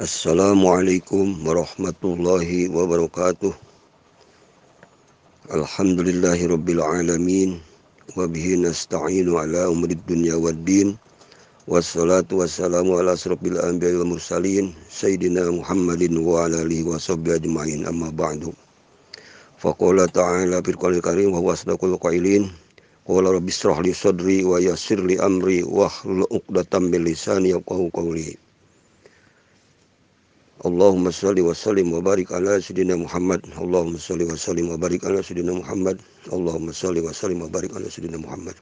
السلام عليكم ورحمة الله وبركاته. الحمد لله رب العالمين وبه نستعين على أمر الدنيا والدين والصلاة والسلام على أشرف الأنبياء والمرسلين سيدنا محمد وعلى آله وصحبه أجمعين. أما بعد فقال تعالى في القرآن الكريم وهو أصدق القائلين قال رب اشرح لي صدري ويسر لي أمري واحلل عقدة من لساني يفقهوا قولي. Allahumma salli wa sallim wa barik ala sayyidina Muhammad. Allahumma salli wa sallim wa barik ala sayyidina Muhammad. Allahumma salli wa sallim wa barik ala sayyidina Muhammad.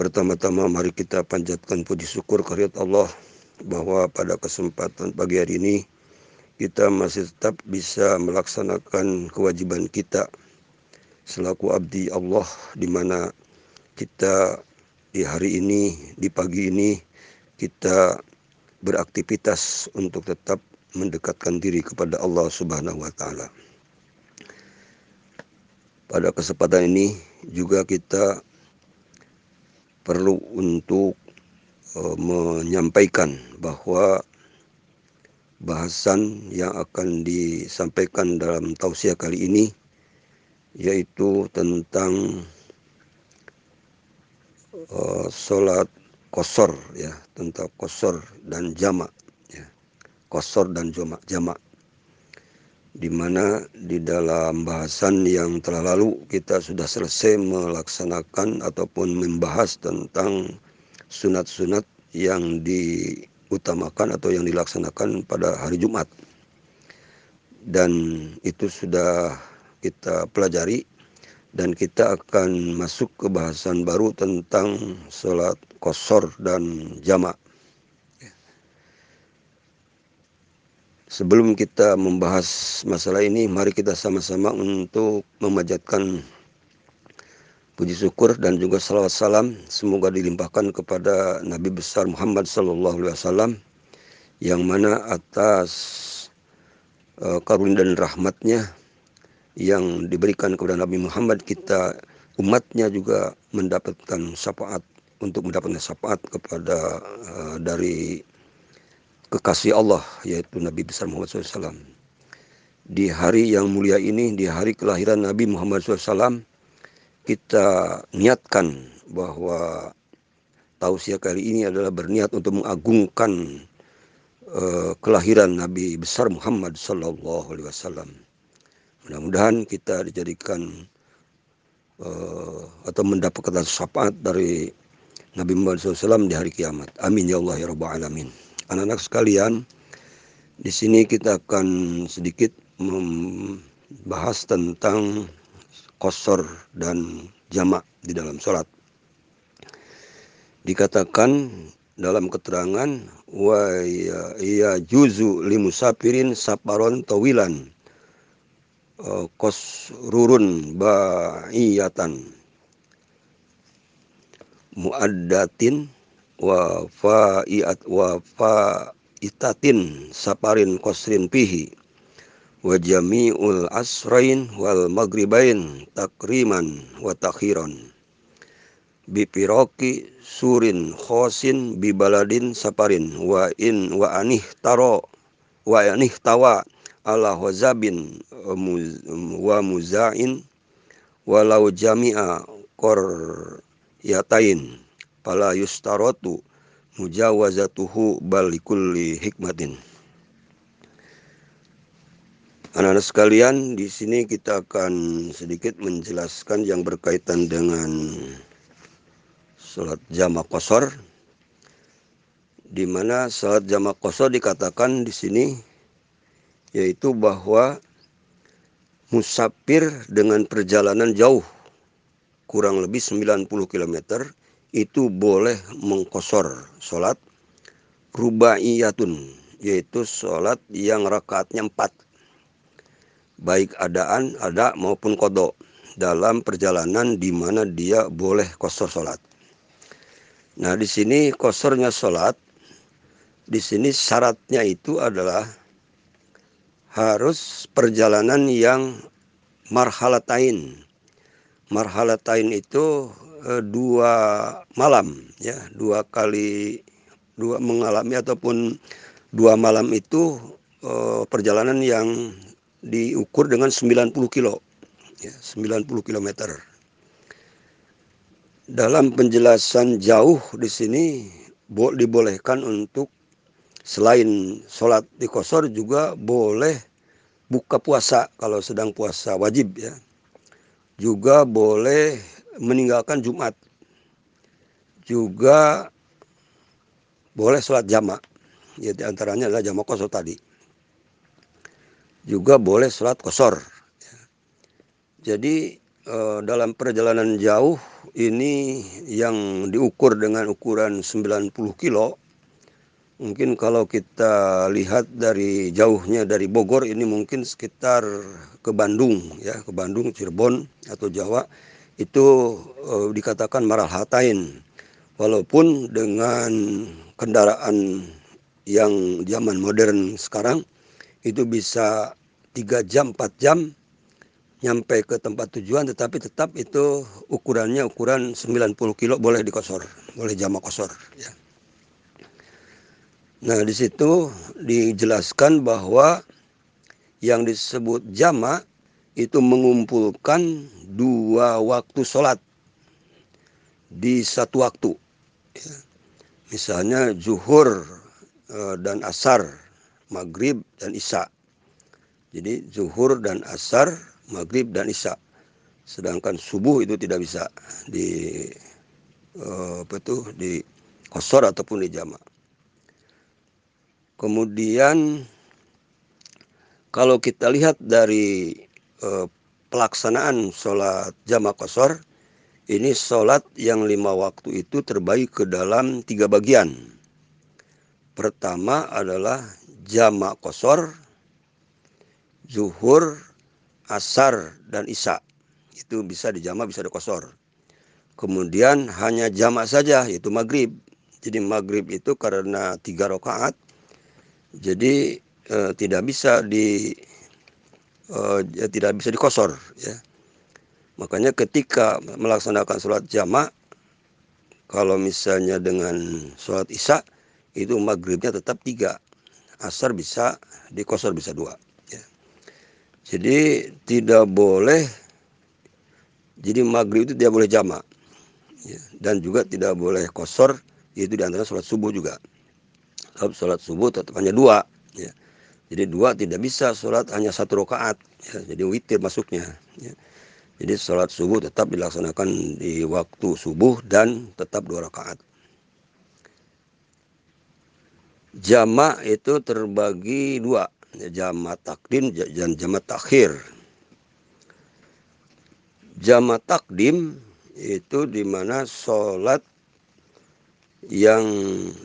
Pertama-tama mari kita panjatkan puji syukur kehadirat Allah bahwa pada kesempatan pagi hari ini kita masih tetap bisa melaksanakan kewajiban kita selaku abdi Allah di mana kita di hari ini, di pagi ini kita beraktivitas untuk tetap mendekatkan diri kepada Allah Subhanahu wa taala. Pada kesempatan ini juga kita perlu untuk uh, menyampaikan bahwa bahasan yang akan disampaikan dalam tausiah kali ini yaitu tentang uh, sholat kosor ya. Tentang kosor dan jamak ya. Kosor dan jamak jamak. Di mana di dalam bahasan yang telah lalu kita sudah selesai melaksanakan ataupun membahas tentang sunat-sunat yang diutamakan atau yang dilaksanakan pada hari Jumat. Dan itu sudah kita pelajari dan kita akan masuk ke bahasan baru tentang sholat kosor dan jamak. Sebelum kita membahas masalah ini, mari kita sama-sama untuk memanjatkan puji syukur dan juga salawat salam semoga dilimpahkan kepada Nabi besar Muhammad Sallallahu Alaihi Wasallam yang mana atas uh, karunia dan rahmatnya yang diberikan kepada Nabi Muhammad kita umatnya juga mendapatkan syafaat untuk mendapatkan syafaat kepada uh, dari kekasih Allah yaitu Nabi besar Muhammad SAW. Di hari yang mulia ini, di hari kelahiran Nabi Muhammad SAW, kita niatkan bahwa tausiah kali ini adalah berniat untuk mengagungkan uh, kelahiran Nabi besar Muhammad Sallallahu Alaihi Wasallam Mudah-mudahan kita dijadikan uh, atau mendapatkan syafaat dari Nabi Muhammad SAW di hari kiamat. Amin ya Allah ya Rabbal Alamin. Anak-anak sekalian, di sini kita akan sedikit membahas tentang kosor dan jamak di dalam sholat. Dikatakan dalam keterangan wa ya, ya juzu limusafirin saparon tawilan kosrurun ba'iyatan muaddatin wa fa'iat wa fa'itatin saparin kosrin pihi wa jami'ul asrain wal maghribain takriman wa takhiran. Bipiroki surin khosin bibaladin saparin wa in wa anih taro wa anih tawa ala hozabin wa muzain walau jami'a kor yatain. Pala yustarotu mujawazatuhu balikulli hikmatin. Anak-anak sekalian, di sini kita akan sedikit menjelaskan yang berkaitan dengan sholat jamak kosor, di mana sholat jamak kosor dikatakan di sini yaitu bahwa musafir dengan perjalanan jauh kurang lebih 90 km itu boleh mengkosor sholat rubaiyatun yaitu sholat yang rakaatnya empat baik adaan ada maupun kodok dalam perjalanan di mana dia boleh kosor sholat. Nah di sini kosornya sholat di sini syaratnya itu adalah harus perjalanan yang marhalatain. Marhalatain itu e, dua malam ya, dua kali dua mengalami ataupun dua malam itu uh, perjalanan yang diukur dengan 90 kilo, ya, 90 kilometer. Dalam penjelasan jauh di sini dibolehkan untuk selain sholat di kosor juga boleh buka puasa kalau sedang puasa wajib ya. Juga boleh meninggalkan Jumat. Juga boleh sholat jamak. Ya di antaranya adalah jamak kosor tadi. Juga boleh sholat kosor. Jadi eh, dalam perjalanan jauh ini yang diukur dengan ukuran 90 kilo Mungkin kalau kita lihat dari jauhnya dari Bogor ini mungkin sekitar ke Bandung ya, ke Bandung, Cirebon atau Jawa itu uh, dikatakan maral hatain. Walaupun dengan kendaraan yang zaman modern sekarang itu bisa tiga jam, 4 jam nyampe ke tempat tujuan tetapi tetap itu ukurannya ukuran 90 kilo boleh dikosor, boleh jamak kosor ya. Nah, di situ dijelaskan bahwa yang disebut jama itu mengumpulkan dua waktu sholat di satu waktu. Ya. Misalnya zuhur e, dan asar, maghrib dan isya. Jadi zuhur dan asar, maghrib dan isya. Sedangkan subuh itu tidak bisa di e, apa itu di kosor ataupun di jamaah. Kemudian kalau kita lihat dari eh, pelaksanaan sholat jamaah kosor, ini sholat yang lima waktu itu terbagi ke dalam tiga bagian. Pertama adalah jamaah kosor, zuhur, asar, dan isya. Itu bisa dijama, bisa dikosor. Kemudian hanya jamak saja, yaitu maghrib. Jadi maghrib itu karena tiga rakaat jadi eh, tidak bisa di eh, ya, tidak bisa dikosor ya. Makanya ketika melaksanakan sholat jamak kalau misalnya dengan sholat isya itu maghribnya tetap tiga asar bisa dikosor bisa dua ya. jadi tidak boleh jadi maghrib itu tidak boleh jamak ya. dan juga tidak boleh kosor itu di antara sholat subuh juga sebab sholat subuh tetap hanya dua ya. jadi dua tidak bisa sholat hanya satu rakaat ya. jadi witir masuknya ya. jadi sholat subuh tetap dilaksanakan di waktu subuh dan tetap dua rakaat Jama itu terbagi dua ya, Jama takdim dan jama takhir Jama takdim itu di mana sholat yang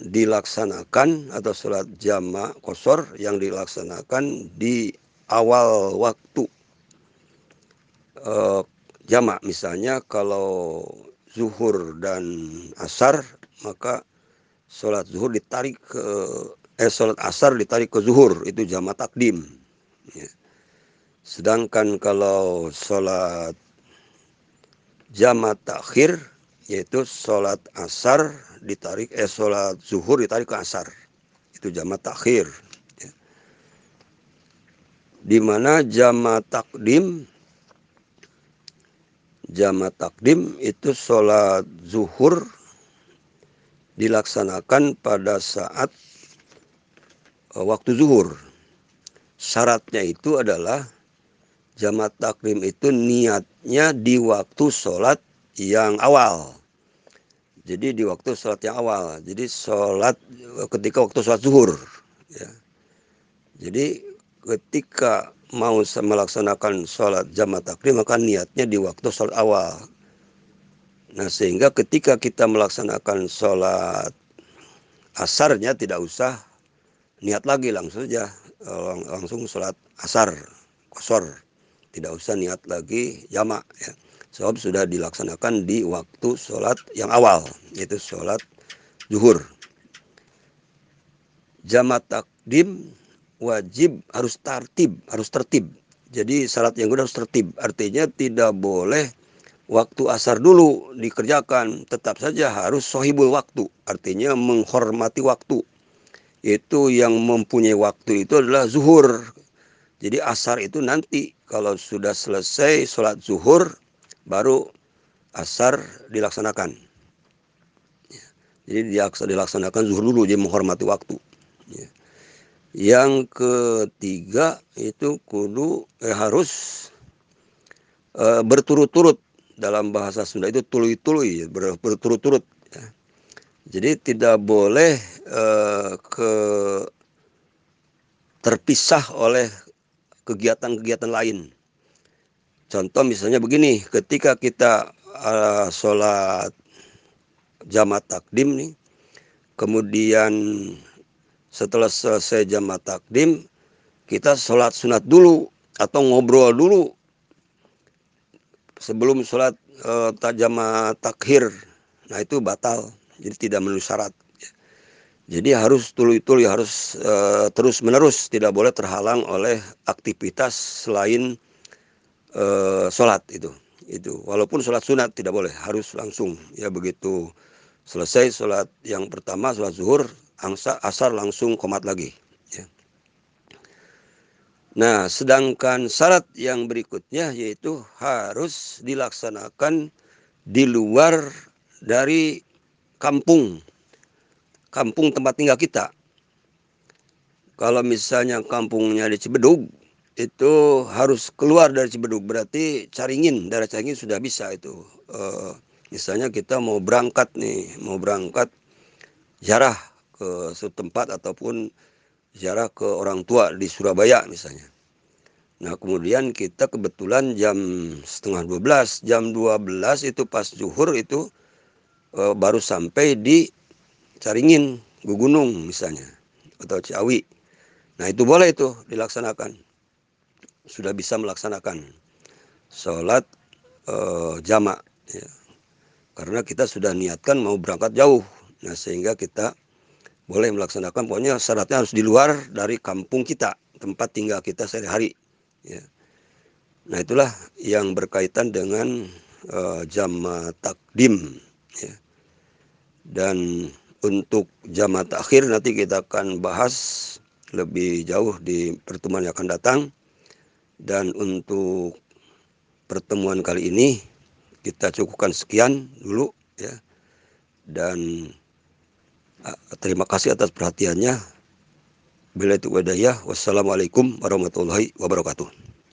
dilaksanakan atau sholat jama kosor yang dilaksanakan di awal waktu e, jama. Misalnya kalau zuhur dan asar maka sholat zuhur ditarik ke eh sholat asar ditarik ke zuhur. Itu jama takdim. Ya. sedangkan kalau sholat jama takhir yaitu sholat asar ditarik eh sholat zuhur ditarik ke asar. Itu jamaah takhir ya. di mana jamaah takdim jamaah takdim itu sholat zuhur dilaksanakan pada saat uh, waktu zuhur. Syaratnya itu adalah jamaah takdim itu niatnya di waktu sholat yang awal jadi di waktu sholat yang awal. Jadi sholat ketika waktu sholat zuhur. Ya. Jadi ketika mau melaksanakan sholat jamaah takrim maka niatnya di waktu sholat awal. Nah sehingga ketika kita melaksanakan sholat asarnya tidak usah niat lagi langsung saja langsung sholat asar kosor tidak usah niat lagi jamak ya sebab sudah dilaksanakan di waktu sholat yang awal yaitu sholat zuhur. Jamat takdim wajib harus tertib harus tertib. Jadi syarat yang kedua harus tertib. Artinya tidak boleh waktu asar dulu dikerjakan. Tetap saja harus sohibul waktu artinya menghormati waktu. Itu yang mempunyai waktu itu adalah zuhur. Jadi asar itu nanti kalau sudah selesai sholat zuhur baru asar dilaksanakan. Ya. Jadi dilaksanakan zuhur dulu, jadi menghormati waktu. Ya. Yang ketiga itu kudu eh, harus eh, berturut-turut dalam bahasa Sunda itu tului-tului berturut-turut. Ya. Jadi tidak boleh eh, ke terpisah oleh kegiatan-kegiatan lain. Contoh misalnya begini, ketika kita uh, sholat jamaah takdim nih, kemudian setelah selesai jamaah takdim, kita sholat sunat dulu atau ngobrol dulu sebelum sholat uh, jamaah takhir. Nah itu batal, jadi tidak memenuhi syarat. Jadi harus tulu-tulu harus uh, terus menerus tidak boleh terhalang oleh aktivitas selain uh, sholat itu. Itu walaupun sholat sunat tidak boleh harus langsung ya begitu selesai sholat yang pertama sholat zuhur angsa asar langsung komat lagi. Ya. Nah sedangkan syarat yang berikutnya yaitu harus dilaksanakan di luar dari kampung kampung tempat tinggal kita. Kalau misalnya kampungnya di Cibedug, itu harus keluar dari Cibedug. Berarti Caringin, daerah Caringin sudah bisa itu. Uh, misalnya kita mau berangkat nih, mau berangkat jarah ke suatu tempat ataupun jarah ke orang tua di Surabaya misalnya. Nah kemudian kita kebetulan jam setengah 12, jam 12 itu pas zuhur itu uh, baru sampai di Caringin, Gugunung misalnya, atau Ciawi. Nah itu boleh itu dilaksanakan. Sudah bisa melaksanakan sholat e, jamak. Ya. Karena kita sudah niatkan mau berangkat jauh. Nah sehingga kita boleh melaksanakan. Pokoknya syaratnya harus di luar dari kampung kita, tempat tinggal kita sehari-hari. Ya. Nah itulah yang berkaitan dengan e, jama takdim. Ya. Dan untuk jamaah akhir nanti kita akan bahas lebih jauh di pertemuan yang akan datang. Dan untuk pertemuan kali ini kita cukupkan sekian dulu ya. Dan terima kasih atas perhatiannya. Bila itu wadayah. Wassalamualaikum warahmatullahi wabarakatuh.